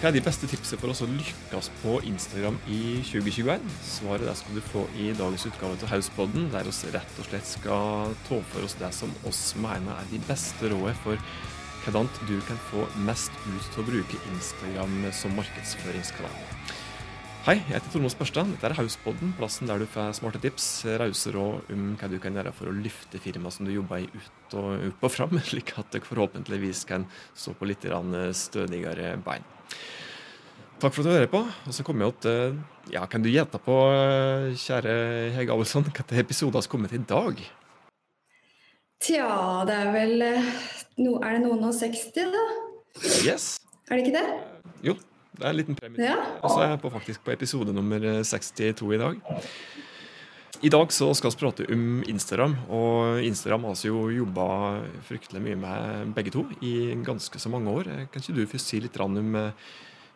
Hva er de beste tipsene for oss å lykkes på Instagram i 2021? Svaret der skal du få i dagens utgave til Hauspodden, der vi rett og slett skal ta for oss det som oss mener er de beste rådene for hvordan du kan få mest ut til å bruke Instagram som markedsføringskanal. Hei, jeg heter Tormod Spørstad. Dette er Hauspodden, plassen der du får smarte tips, rause råd om hva du kan gjøre for å løfte firmaet som du jobber i, ut og opp og fram, slik at dere forhåpentligvis kan stå på litt stødigere bein. Takk for at du hører på. Og så kommer jeg til Ja, kan du gjette på, kjære Hege Abelsson, hvilken episode har kommet i dag? Tja, det er vel no, Er det noen og 60, da? Yes. Er det ikke det? Jo, det er en liten premie. Ja. Og så er jeg på, faktisk på episode nummer 62 i dag. I dag så skal vi prate om Instagram. Og Instagram har vi jo jobba fryktelig mye med begge to i ganske så mange år. Kan ikke du først si litt om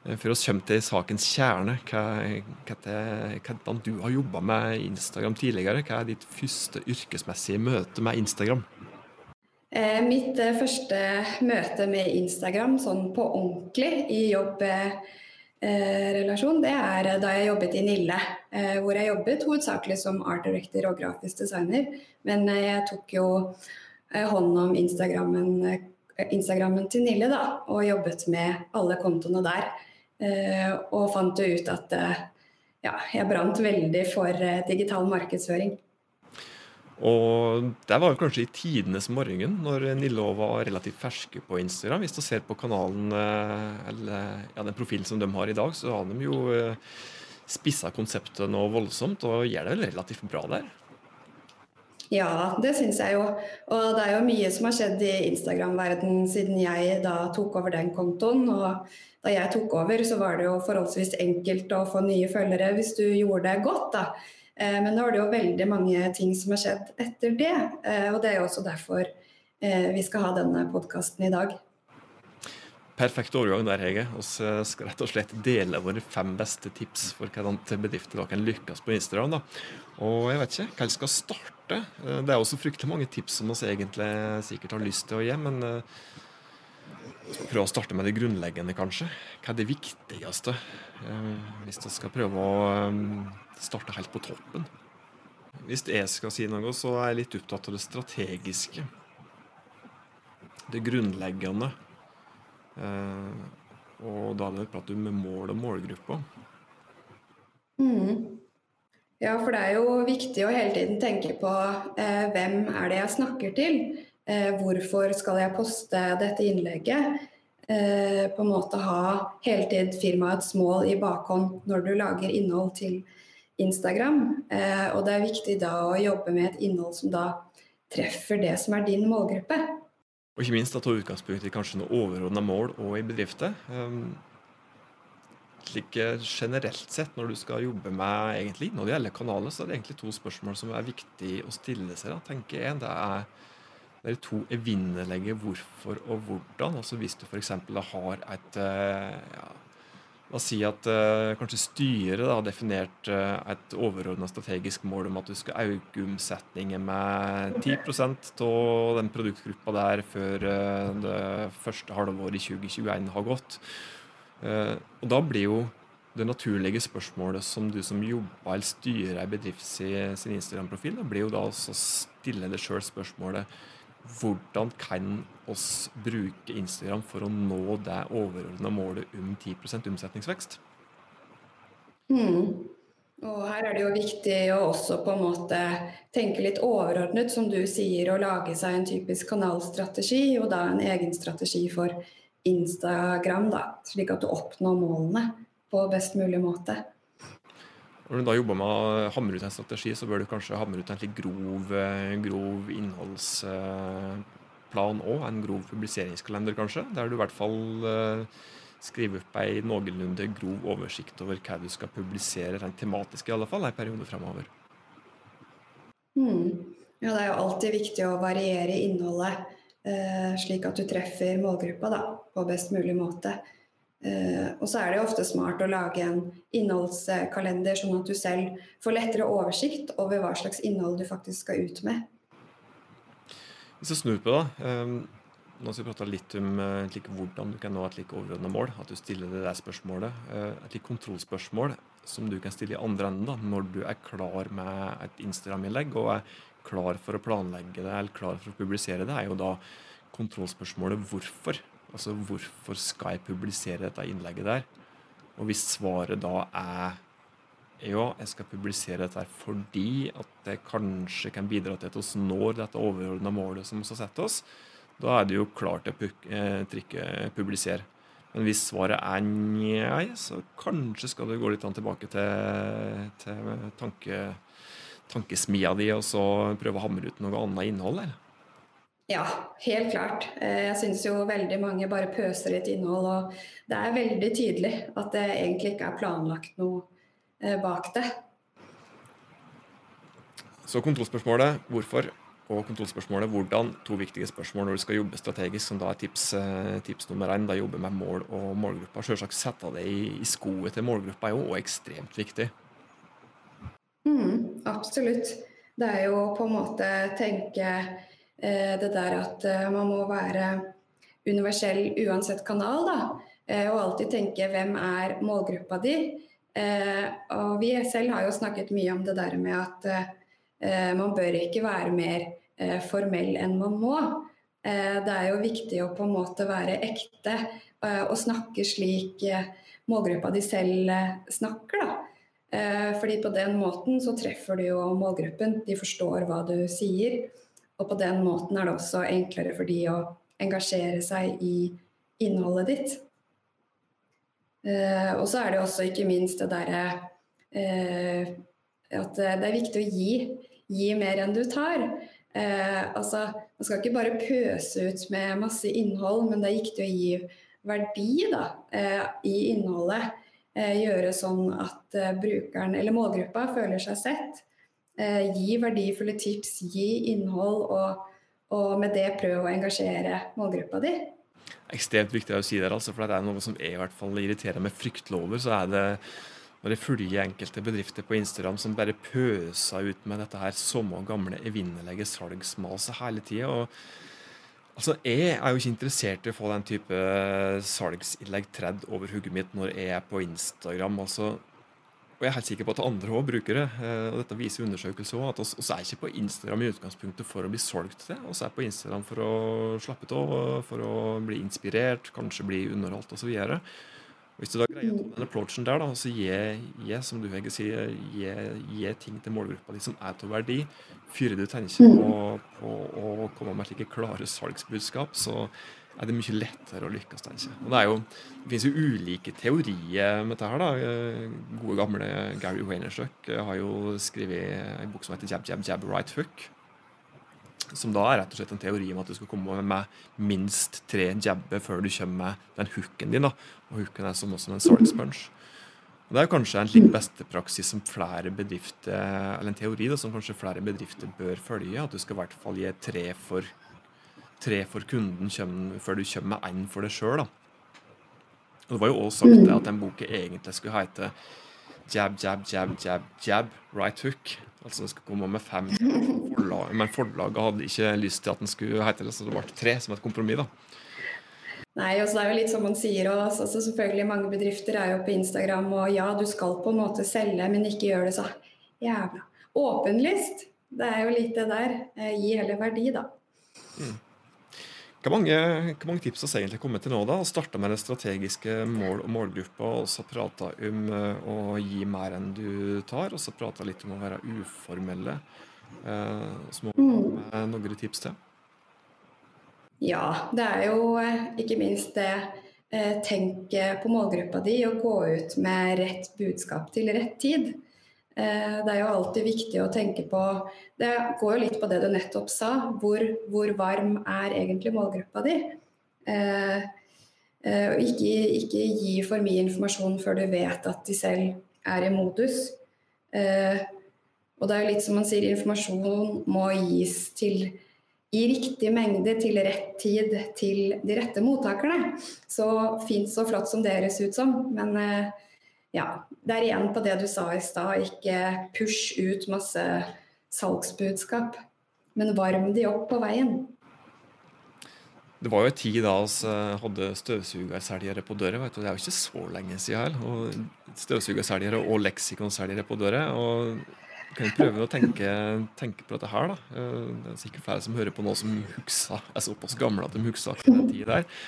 før vi kommer til sakens kjerne, hvordan du har jobba med Instagram tidligere? Hva er ditt første yrkesmessige møte med Instagram? Eh, mitt eh, første møte med Instagram sånn på ordentlig i jobbrelasjon, det er da jeg jobbet i Nille. Eh, hvor jeg jobbet hovedsakelig som art director og grafisk designer. Men eh, jeg tok jo eh, hånd om Instagrammen, eh, Instagrammen til Nille da, og jobbet med alle kontoene der. Eh, og fant jo ut at eh, ja, jeg brant veldig for eh, digital markedsføring. Og det var jo kanskje i tidenes morgen, når Nille var relativt ferske på Instagram. Hvis du ser på kanalen, eller ja, den profilen som de har i dag, så har de jo spissa konseptet noe voldsomt, og gjør det vel relativt bra der. Ja, det syns jeg jo. Og det er jo mye som har skjedd i Instagram-verdenen siden jeg da tok over den kontoen. Og da jeg tok over, så var det jo forholdsvis enkelt å få nye følgere hvis du gjorde det godt, da. Men nå er det jo veldig mange ting som har skjedd etter det. Og det er jo også derfor vi skal ha denne podkasten i dag. Perfekt overgang der, Hege. Vi skal rett og slett dele våre fem beste tips for hvordan bedrifter dere lykkes på Instagram. da. Og jeg vet ikke, hva skal starte? Det er også fryktelig mange tips som vi egentlig sikkert har lyst til å gi, men prøve å starte med det grunnleggende, kanskje. Hva er det viktigste hvis vi skal prøve å starte helt på toppen? Hvis jeg skal si noe, så er jeg litt opptatt av det strategiske. Det grunnleggende. Uh, og da er det prat om mål og målgruppa. Mm. Ja, for det er jo viktig å hele tiden tenke på eh, hvem er det jeg snakker til? Eh, hvorfor skal jeg poste dette innlegget? Eh, på en måte ha hele tiden firmaets mål i bakhånd når du lager innhold til Instagram. og det er viktig da å jobbe med et innhold som da treffer det som er din målgruppe. Og ikke minst å ta utgangspunkt i kanskje noen overordna mål og i bedrifter. Um, slik generelt sett, når du skal jobbe med egentlig når det gjelder kanaler, så er det egentlig to spørsmål som er viktig å stille seg. Da, tenker jeg. Det er, det er to evinnelige hvorfor og hvordan. Altså Hvis du f.eks. har et ja, Oss si at uh, kanskje styret har definert uh, et overordna strategisk mål om at du skal øke omsetningen med 10% av den produktgruppa der før uh, det første halvåret i 2021 har gått. og da blir jo det naturlige spørsmålet som du som jobber eller styrer ei bedrift sin Instagram-profil, blir jo da å stille deg sjøl spørsmålet hvordan kan oss bruke Instagram for å nå det overordna målet om 10 omsetningsvekst? Mm. Og her er det jo viktig å også på en måte tenke litt overordnet, som du sier, å lage seg en typisk kanalstrategi, og da en egen strategi for Instagram, da, slik at du oppnår målene på best mulig måte. Når du da jobber med å hamre ut en strategi, så bør du kanskje hamre ut en litt grov, grov innholdsplan òg. En grov publiseringskalender, kanskje. Der du i hvert fall skriver opp ei noenlunde grov oversikt over hva du skal publisere, rent tematisk i alle fall, en periode fremover. Mm. Ja, det er jo alltid viktig å variere innholdet, eh, slik at du treffer målgruppa da, på best mulig måte. Uh, og så er det ofte smart å lage en innholdskalender, sånn at du selv får lettere oversikt over hva slags innhold du faktisk skal ut med. Hvis du snur på det, um, nå skal vi prate litt om like, hvordan du kan nå et like overordna mål. At du stiller det der spørsmålet. Et like kontrollspørsmål som du kan stille i andre enden da, når du er klar med et Instagram-innlegg og er klar for å planlegge det eller klar for å publisere det, er jo da kontrollspørsmålet hvorfor. Altså hvorfor skal jeg publisere dette innlegget der? Og hvis svaret da er ja, jeg skal publisere dette fordi at det kanskje kan bidra til at vi når dette overordna målet som vi har satt oss, da er det jo klart å eh, trykke 'publiser'. Men hvis svaret er nei, så kanskje skal du gå litt tilbake til, til tanke, tankesmia di og så prøve å hamre ut noe annet innhold? Eller? Ja, helt klart. Eh, jeg syns jo veldig mange bare pøser litt innhold. Og det er veldig tydelig at det egentlig ikke er planlagt noe eh, bak det. Så kontrollspørsmålet hvorfor og kontrollspørsmålet hvordan. To viktige spørsmål når du skal jobbe strategisk, som da er tips, eh, tips nummer én. Da jobbe med mål og målgruppa. Selvsagt sette det i, i skoet til målgruppa er jo òg ekstremt viktig. Mm, absolutt. Det er jo på en måte tenke det der at eh, man må være universell uansett kanal, da. Eh, og alltid tenke hvem er målgruppa di. Og vi selv har jo snakket mye om det der med at man bør ikke være mer formell enn man må. Det er jo viktig å på en måte være ekte og snakke slik målgruppa di selv snakker, da. Fordi på den måten så treffer du jo målgruppen. De forstår hva du sier. Og på den måten er det også enklere for de å engasjere seg i innholdet ditt. Eh, og så er det også ikke minst det derre eh, at det er viktig å gi. Gi mer enn du tar. Eh, altså, man skal ikke bare pøse ut med masse innhold, men det er viktig å gi verdi da, eh, i innholdet. Eh, gjøre sånn at eh, brukeren eller målgruppa føler seg sett. Eh, gi verdifulle tips, gi innhold, og, og med det prøve å engasjere målgruppa di. Ekstremt viktig å si der, altså, for det er noe som jeg i hvert fall irriterer med fryktlover. så er det når jeg følger enkelte bedrifter på Instagram som bare pøser ut med dette her samme gamle evinnelige salgsmaset hele tida. Altså, jeg er jo ikke interessert i å få den type salgsinnlegg tredd over hodet mitt når jeg er på Instagram. altså og jeg er helt sikker på at andre òg bruker det. Eh, og dette viser undersøkelser òg. At vi er ikke på Instagram i utgangspunktet for å bli solgt til. Vi er på Instagram for å slappe av, for å bli inspirert, kanskje bli underholdt osv. Hvis du da greier den approachen der, da, så gi, som du Hege sier, gi, gi, ting til målgruppa di som er til verdi. Fyrer du tenker på, på å komme med slike klare salgsbudskap, så er det mye lettere å lykkes. tenker jeg. Og Det er jo, det finnes jo ulike teorier med dette. her da. Gode, gamle Gary Waynerstuck har jo skrevet en bok som heter Jab, Jab, Jab, Right Hook. Som da er rett og slett en teori om at du skal komme med minst tre jabber før du kommer med den hooken din. da. Og hooken er som også en Og Det er kanskje en slik beste praksis som flere bedrifter, eller en teori da, som kanskje flere bedrifter bør følge. At du skal i hvert fall gi tre for tre for kunden før du kommer med én for deg sjøl. Det var jo også sagt at den boka egentlig skulle hete Jab, jab, jab, jab, jab, right hook. Altså den skulle komme med fem forlag, Men forlaget hadde ikke lyst til at den skulle hete det, så det ble tre som et kompromiss. da. Nei, altså det er jo litt som man sier også, altså, selvfølgelig Mange bedrifter er jo på Instagram, og ja, du skal på en måte selge, men ikke gjør det så jævla åpenlyst. Det er jo litt det der. Eh, gi heller verdi, da. Mm. Hvor mange, hvor mange, tips har egentlig kommet til nå? da? Starta med det strategiske mål og målgruppa, og så prata om uh, å gi mer enn du tar. Og så prata litt om å være uformelle. Uh, så må vi ha med noen tips til. Ja, det er jo uh, ikke minst det Tenk på målgruppa di og gå ut med rett budskap til rett tid. Eh, det er jo alltid viktig å tenke på Det går jo litt på det du nettopp sa. Hvor, hvor varm er egentlig målgruppa di? Eh, eh, ikke, ikke, gi for mye informasjon før du vet at de selv er i modus. og det er jo litt som man sier, informasjon må gis til i riktig mengde til rett tid til de rette mottakerne. Så fint så flott som det høres ut som, men ja, det er igjen på det du sa i stad, ikke push ut masse salgsbudskap, men varm de opp på veien. Det var jo en tid da vi hadde støvsugerselgere på døra. Det er jo ikke så lenge siden. Og støvsugerselgere og leksikonselgere på døra. Og kan jo prøve å tenke, tenke, på dette her. da. Eh, det er sikkert flere som hører på nå som huksa, er såpass gamle at de huksa den tida der.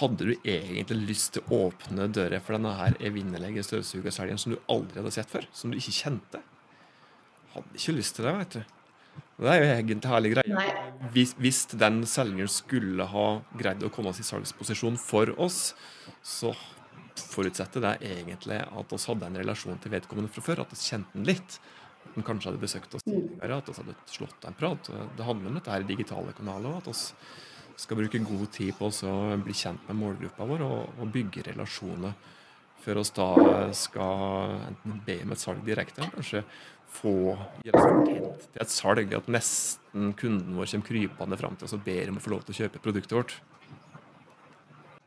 Hadde du egentlig lyst til å åpne døra for denne her evinnelige støvsugerselgeren som du aldri hadde sett før? Som du ikke kjente? Hadde ikke lyst til det, vet du. Det er jo egentlig herlig greie. Hvis, hvis, den selgeren skulle ha greid å komme oss i salgsposisjon for oss, så forutsetter det egentlig at vi hadde en relasjon til vedkommende fra før, at vi kjente den litt som kanskje hadde besøkt oss tidligere, at vi hadde slått en prat. Det handler om dette her digitale kanaler, at vi skal bruke god tid på å bli kjent med målgruppa vår og, og bygge relasjoner før vi da skal enten be om et salg direkte, eller kanskje få hjelp til et salg. At nesten kunden vår kommer krypende fram til oss og ber om å få lov til å kjøpe produktet vårt.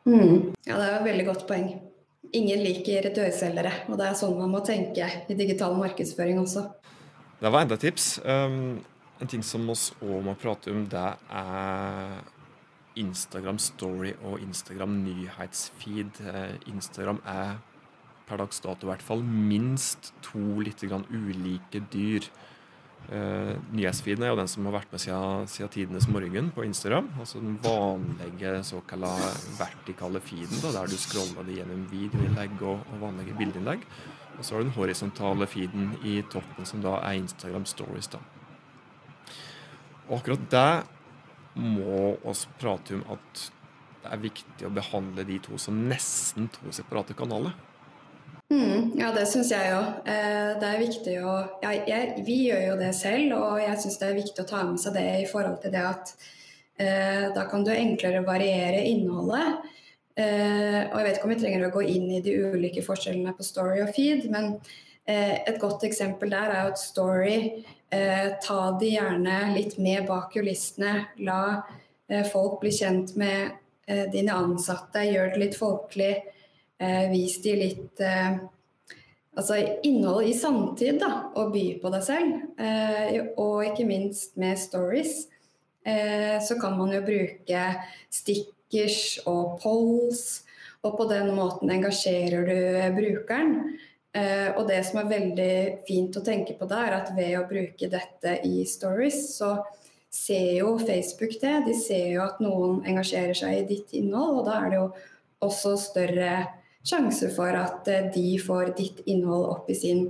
Mm. Ja, det er et veldig godt poeng. Ingen liker dørselgere, og det er sånn man må tenke i digital markedsføring også. Det var enda et tips. Um, en ting som vi òg må prate om, det er Instagram Story og Instagram nyhetsfeed. Uh, Instagram er per dags dato i hvert fall minst to litt ulike dyr. Uh, nyhetsfeeden er jo den som har vært med siden, siden tidenes morgen på Instagram. Altså den vanlige såkalte vertikale feeden, da, der du scroller det gjennom videoinnlegg og, og vanlige bildeinnlegg. Og så har du den horisontale feeden i toppen, som da er Instagram Stories. da. Og akkurat det må oss prate om at det er viktig å behandle de to som nesten to separate kanaler. Mm, ja, det syns jeg òg. Eh, det er viktig å ja, jeg, Vi gjør jo det selv, og jeg syns det er viktig å ta med seg det i forhold til det at eh, da kan du enklere variere innholdet. Uh, og jeg vet ikke om vi trenger å gå inn i de ulike forskjellene på story og feed, men eh, et godt eksempel der er at story eh, ta de gjerne litt med bak kulissene. La folk bli kjent med dine ansatte, gjør det litt folkelig. vis de litt altså innhold i samtid, da, og by på deg selv. og ikke minst med stories. så kan man jo bruke stikk stickers og polls. Og på den måten engasjerer du brukeren. Eh, og det som er veldig fint å tenke på da, er at ved å bruke dette i stories, så ser jo Facebook det. De ser jo at noen engasjerer seg i ditt innhold, og da er det jo også større sjanse for at eh, de får ditt innhold opp i sin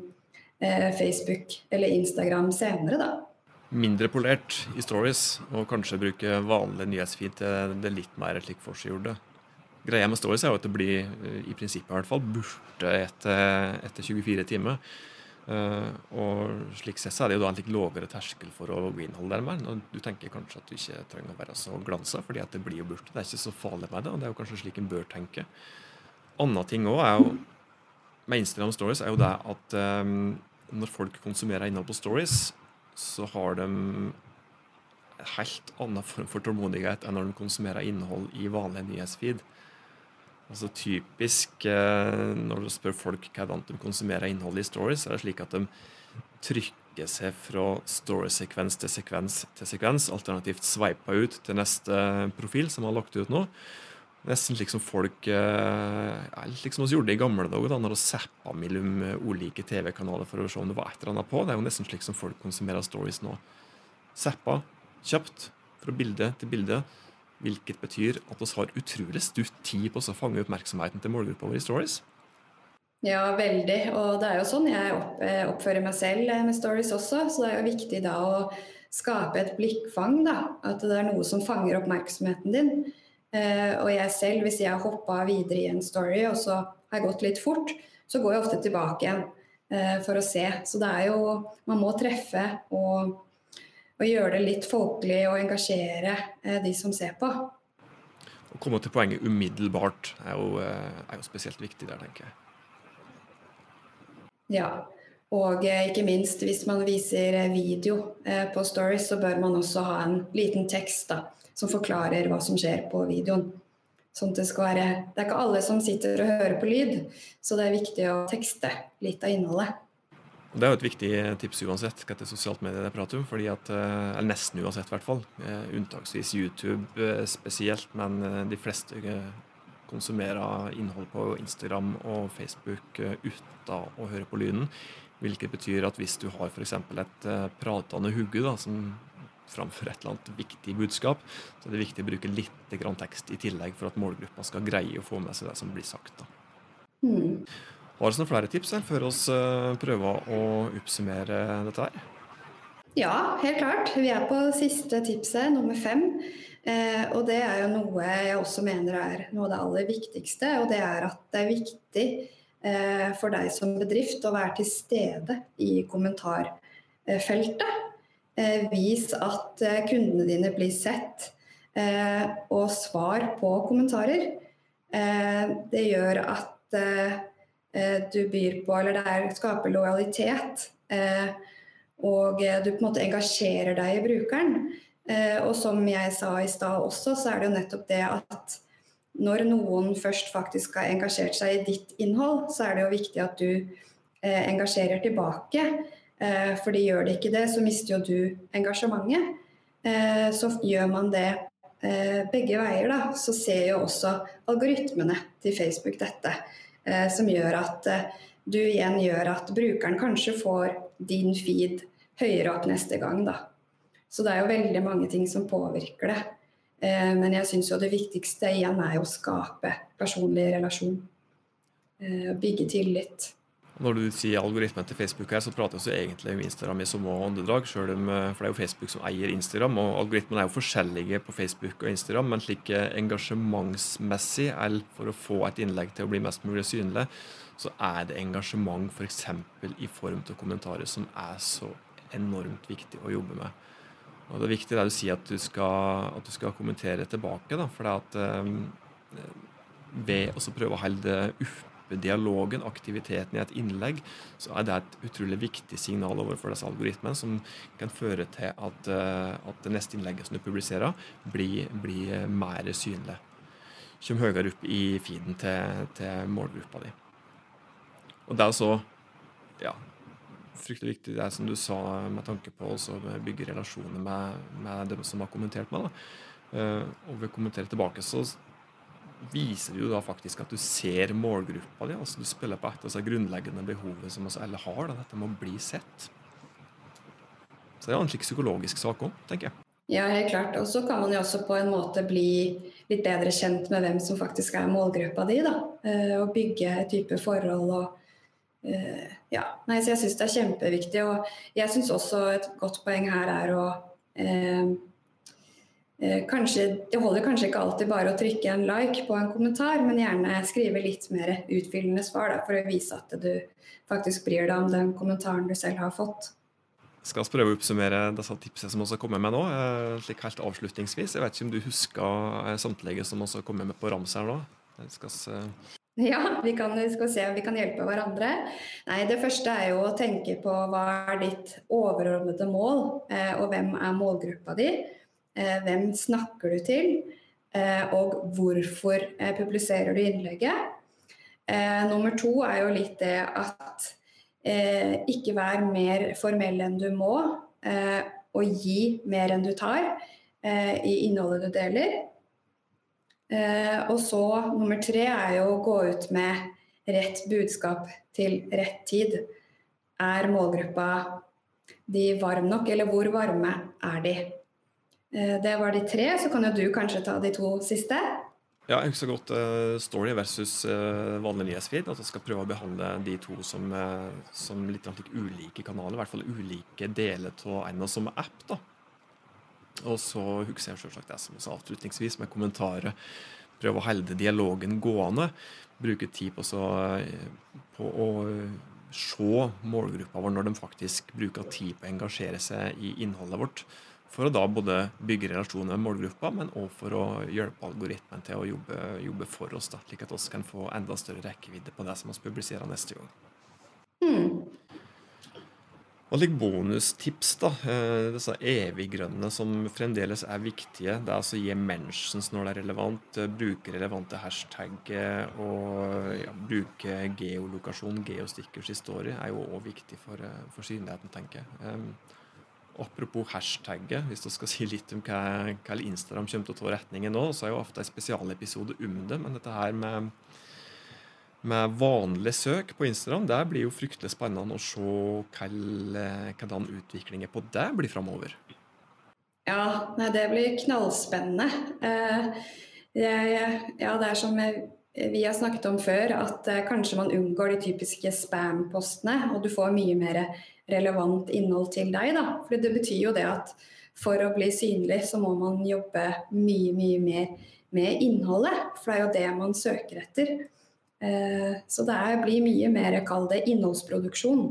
eh, Facebook eller Instagram senere, da mindre polert i stories, og kanskje bruke vanlig nyhetsfeed til det litt mer slik forseggjorde. Greia med stories er jo at det blir eh, i prinsippet i hvert fall borte etter, etter 24 timer. Uh, og slik sett så er det jo da en litt lavere terskel for å greenholde den mer. Du tenker kanskje at du ikke trenger å være så glansa, fordi at det blir jo borte. Det er ikke så farlig med det, og det er jo kanskje slik en bør tenke. Anna ting òg er jo med Instagram Stories er jo det at um, når folk konsumerer innhold på stories, så har de helt annen form for tålmodighet enn når de konsumerer innhold i vanlig nyhetsfeed. Altså Typisk eh, når du spør folk hvordan de konsumerer innhold i stories, er det slik at de trykker seg fra story-sekvens til sekvens til sekvens, alternativt sveiper ut til neste profil som har lagt ut nå. Nesten slik som folk eh, ja, Litt gjorde det i gamle dager, når vi zappa mellom ulike TV-kanaler for å se om det var et eller annet på. Det er jo nesten slik som folk konsumerer stories nå. Zappa kjapt fra bilde til bilde. Hvilket betyr at vi har utrolig stutt tid på å fange oppmerksomheten til målgruppa vår i stories. Ja, veldig. Og det er jo sånn jeg eh, oppfører meg selv eh, med stories også. Så det er jo viktig da å skape et blikkfang. da, At det er noe som fanger oppmerksomheten din. Eh, og jeg selv, hvis jeg har hoppa videre i en story og så har gått litt fort, så går jeg ofte tilbake igjen eh, for å se. Så det er jo Man må treffe og, og gjøre det litt folkelig og engasjere eh, de som ser på. Å komme til poenget umiddelbart er jo, er jo spesielt viktig der, tenker jeg. Ja. Og ikke minst hvis man viser video på Stories, så bør man også ha en liten tekst da, som forklarer hva som skjer på videoen. Sånn det, være, det er ikke alle som sitter og hører på lyd, så det er viktig å tekste litt av innholdet. Det er jo et viktig tips uansett hva er sosialt medier det prater om. fordi at, eh, eller Nesten uansett, i hvert fall. Eh, unntaksvis YouTube eh, spesielt, men de fleste konsumerer innhold på Instagram og Facebook uten å høre på lyden. Hvilket betyr at hvis du har f.eks. et pratende hugge da, som framfører et eller annet viktig budskap, så er det viktig å bruke litt grann tekst i tillegg for at målgruppa skal greie å få med seg det som blir sagt. Mm. Har du noen flere tips her før oss eh, prøver å oppsummere dette her? Ja, helt klart. Vi er på siste tipset, nummer fem. Eh, og det er jo noe jeg også mener er noe av det aller viktigste. Og det er at det er viktig eh, for deg som bedrift å være til stede i kommentarfeltet. Eh, vis at eh, kundene dine blir sett, eh, og svar på kommentarer. det gjør at du byr på, eller det skaper lojalitet. Og du på en måte engasjerer deg i brukeren. Og som jeg sa i stad også, så er det jo nettopp det at når noen først faktisk har engasjert seg i ditt innhold, så er det jo viktig at du engasjerer tilbake. For gjør det ikke det, så mister jo du engasjementet. Så gjør man det begge veier, da, så ser jo også algoritmene til Facebook dette. Eh, som gjør at eh, du igjen gjør at brukeren kanskje får din feed høyere opp neste gang. Da. Så det er jo veldig mange ting som påvirker det. Eh, men jeg syns jo det viktigste igjen er å skape personlig relasjon. Bygge tillit. Når du sier algoritmen til Facebook her, så prates jo egentlig om Instagram i samme åndedrag. Selv om, for det er jo Facebook som eier Instagram, og algoritmene er jo forskjellige på Facebook og Instagram. Men slik engasjementsmessig, eller for å få et innlegg til å bli mest mulig synlig, så er det engasjement f.eks. For i form av kommentarer som er så enormt viktig å jobbe med. Og Det er viktig det du sier at du skal, at du skal kommentere tilbake. Da, for det at um, ved å prøve å holde det dialogen, aktiviteten i et innlegg, så er det et utrolig viktig signal overfor disse algoritmene, som kan føre til at, eh, at det neste innlegget som du publiserer, blir, blir mer synlig. Kommer høyere opp i feeden til, til målgruppa di. Og det er så ja, fryktelig viktig det som du sa med tanke på å bygge relasjoner med, med dem som har kommentert meg. da. Uh, og ved å kommentere tilbake, så viser jo da faktisk at du ser målgruppa di. altså Du spiller på et av de grunnleggende behovet som alle har. Da, dette må bli sett. Så det er en slik psykologisk sak òg, tenker jeg. Ja, helt klart. Og så kan man jo også på en måte bli litt bedre kjent med hvem som faktisk er målgruppa di. da, eh, Og bygge et type forhold og uh, Ja. Nei, så jeg syns det er kjempeviktig. Og jeg syns også et godt poeng her er å Eh, kanskje, det holder kanskje ikke alltid bare å trykke en like på en kommentar, men gjerne skrive litt mer utfyllende svar da, for å vise at du faktisk bryr deg om den kommentaren du selv har fått. Jeg skal prøve å oppsummere disse tipsene som også kommet med nå. Eh, slik helt avslutningsvis. Jeg vet ikke om du husker samtlegget samtlige som også kommet med på rams her nå? Ja, vi kan, vi skal se om vi kan hjelpe hverandre. Nei, Det første er jo å tenke på hva er ditt overordnede mål, og hvem er målgruppa di. Eh, hvem snakker du til, eh, og hvorfor eh, publiserer du innlegget. Nummer to er jo litt det at ikke vær mer formell enn du må, og gi mer enn du tar i innholdet du deler. Og så nummer tre er jo å gå ut med rett budskap til rett tid. Er målgruppa de varm nok, eller hvor varme er de? Eh, det var de tre, så kan jo du kanskje ta de to siste. Ja, jeg husker godt uh, Story versus uh, vanlig nyhetsfeed. At jeg skal prøve å behandle de to som, som litt ulike kanaler. I hvert fall ulike deler av en og samme app. da. Og så husker jeg selvsagt det som jeg sa avslutningsvis, med kommentarer. Prøve å holde dialogen gående. Bruke tid på, så, på å se målgruppa vår når de faktisk bruker tid på å engasjere seg i innholdet vårt. For å da både bygge relasjoner med målgruppa, men òg for å hjelpe algoritmen til å jobbe, jobbe for oss, da, slik at vi kan få enda større rekkevidde på det som vi publiserer neste gang. Mm. Og litt bonustips, da. Eh, disse eviggrønne som fremdeles er viktige. Det er altså gi mentions når det er relevant, eh, bruke relevante hashtag og ja, bruke geolokasjon, geostickers historie, er jo òg viktig for, eh, for, synligheten, tenker jeg. Apropos hashtagget, hvis du skal si litt om hva, hva Instagram kommer til å ta retningen nå, så er jo ofte en spesialepisode om det, men dette her med med vanlig søk på Instagram, det blir jo fryktelig spennende å se hvordan utviklingen på det blir framover. Ja, det blir knallspennende. Eh, ja, det er som vi har snakket om før, at eh, kanskje man unngår de typiske spam-postene, og du får mye mer relevant innhold til deg. Da. For det betyr jo det at for å bli synlig, så må man jobbe mye, mye mer med innholdet. For det er jo det man søker etter. Eh, så det blir mye mer, kall det, innholdsproduksjon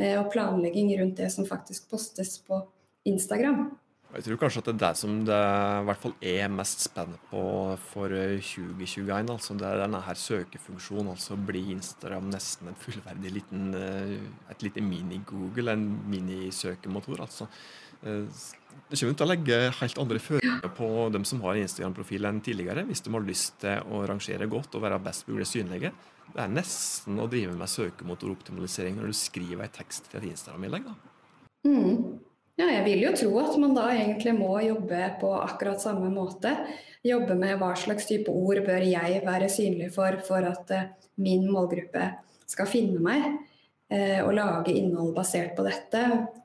eh, og planlegging rundt det som faktisk postes på Instagram. Jeg tror kanskje at det er det som det i hvert fall er mest spennende på for 2021. altså Det er denne her søkefunksjonen. altså Blir Instagram nesten en fullverdig liten, eh, et lite mini-Google, en minisøkemotor. altså det kommer til å legge helt andre føringer på dem som har Instagram-profil enn tidligere, hvis de har lyst til å rangere godt og være best mulig synlige. Det er nesten å drive med søkemotoroptimalisering når du skriver en tekst til et Instagram-innlegg. Mm. Ja, jeg vil jo tro at man da egentlig må jobbe på akkurat samme måte. Jobbe med hva slags type ord bør jeg være synlig for for at eh, min målgruppe skal finne meg. Eh, og lage innhold basert på dette.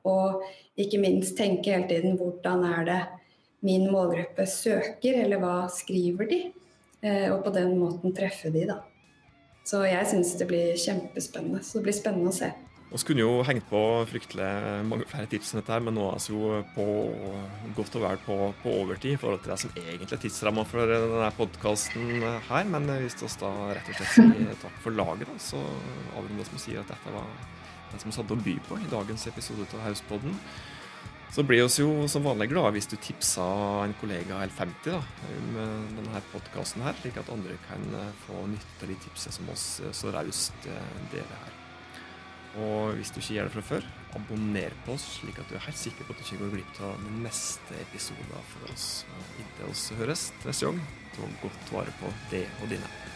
Og ikke minst tenke hele tiden hvordan er det min målgruppe søker, eller hva skriver de? Eh, og på den måten treffe de, da. Så jeg syns det blir kjempespennende. Så det blir spennende å se. Vi kunne jo hengt på fryktelig mange flere tips enn dette, her, men nå er vi jo på godt og vel på, på, overtid i forhold til det som egentlig er tidsramma for denne podkasten her. Men hvis vi da rett og slett sier takk for laget, så avrundes med å si at dette var det som vi hadde å by på i dagens episode av Hauspodden. Så blir vi jo som vanlig glade hvis du tipser en kollega eller 50 da, om denne podkasten her, slik at andre kan få nytte av de tipsene som oss så raust deler her. Og hvis du ikke gjør det fra før, abonner på oss, slik at du er helt sikker på at du ikke går glipp av den neste episoden for oss. Og inntil oss høres neste gang, ta godt vare på det og dine.